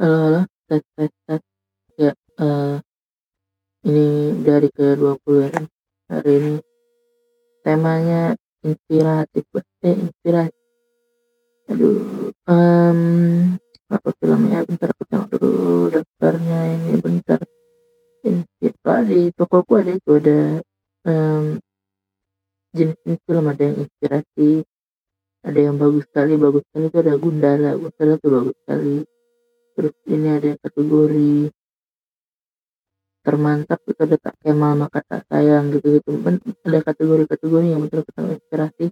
Halo halo, tes tes tes. Ya, eee, ini dari ke-20 ya hari ini temanya inspiratif Mbak, eh, inspirasi. Aduh, mmm, apa filmnya, bentar aku tengok dulu daftarnya ini bentar. Inspira di ada itu, ada, mmm, jenis-jenis film, ada yang inspirasi, ada yang bagus sekali bagus sekali itu ada Gundala, Gundala tuh bagus sekali. Terus ini ada kategori termantap itu ada Tak Kemal Maka Tak Sayang gitu-gitu. Kan ada kategori-kategori yang betul-betul inspirasi.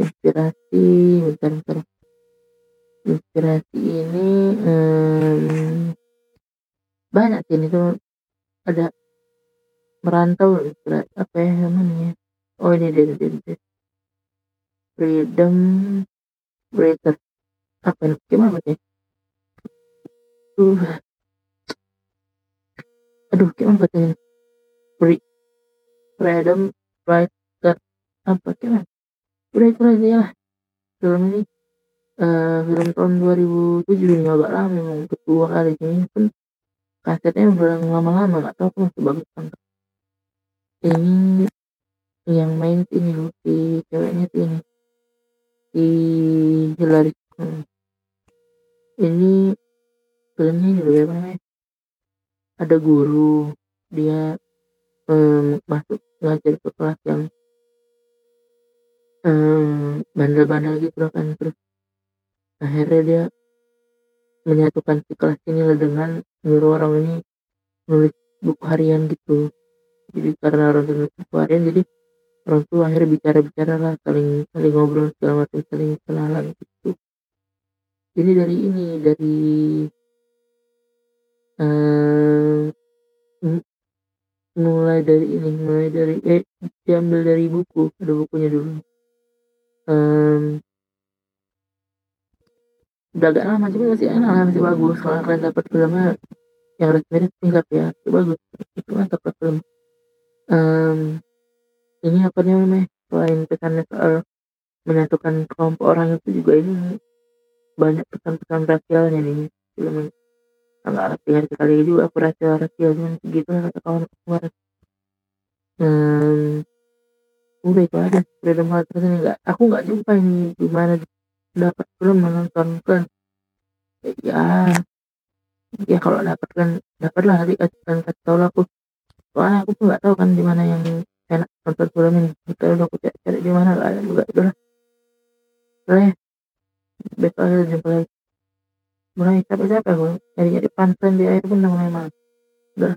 Inspirasi bentar bentar. Inspirasi ini hmm, banyak sih ini tuh. Ada merantau inspirasi apa ya namanya oh ini dia, dia. freedom breaker. Apa gimana sih uh aduh gimana bacanya free freedom writer apa gimana udah itu aja ya film ini. Uh, film tahun 2007 ini agak lama memang kedua kali ini pun kasetnya udah lama-lama gak tau aku masih bagus kan ini yang main ini loh si ceweknya sih ini. Si Hilary ini filmnya loh namanya ada guru dia um, masuk ngajar ke kelas yang um, bandel-bandel gitu kan terus akhirnya dia menyatukan si kelas ini dengan nyuruh orang ini nulis buku harian gitu. Jadi karena orang tulis buku harian jadi orang tua akhirnya bicara-bicara lah saling saling ngobrol segala macam saling kenalan gitu. Jadi dari ini dari uh, mulai dari ini mulai dari eh diambil dari buku ada bukunya dulu. Um, udah agak lama tapi masih enak masih bagus. Kalau kalian dapat filmnya yang resmi resmi tapi ya itu bagus. Itu mantap lah film. Um, ini apa namanya? Selain pesannya soal menyatukan kelompok orang itu juga ini banyak pesan-pesan rasialnya nih film nggak latihan sekali juga aku segitu lah kata kawan kemarin hmm, udah itu aja. Freedom Hunters ini nggak aku nggak jumpa ini gimana. Dapat belum menonton kan? Ya ya kalau dapat kan dapat lah nanti kasih kan kasih tahu aku. Soalnya aku pun nggak tahu kan di mana yang enak nonton film ini. Kita udah aku cari, cari di mana nggak ada juga udah lah besok aja jumpa lagi mulai capek-capek aku nyari-nyari pantai di air pun udah mulai udah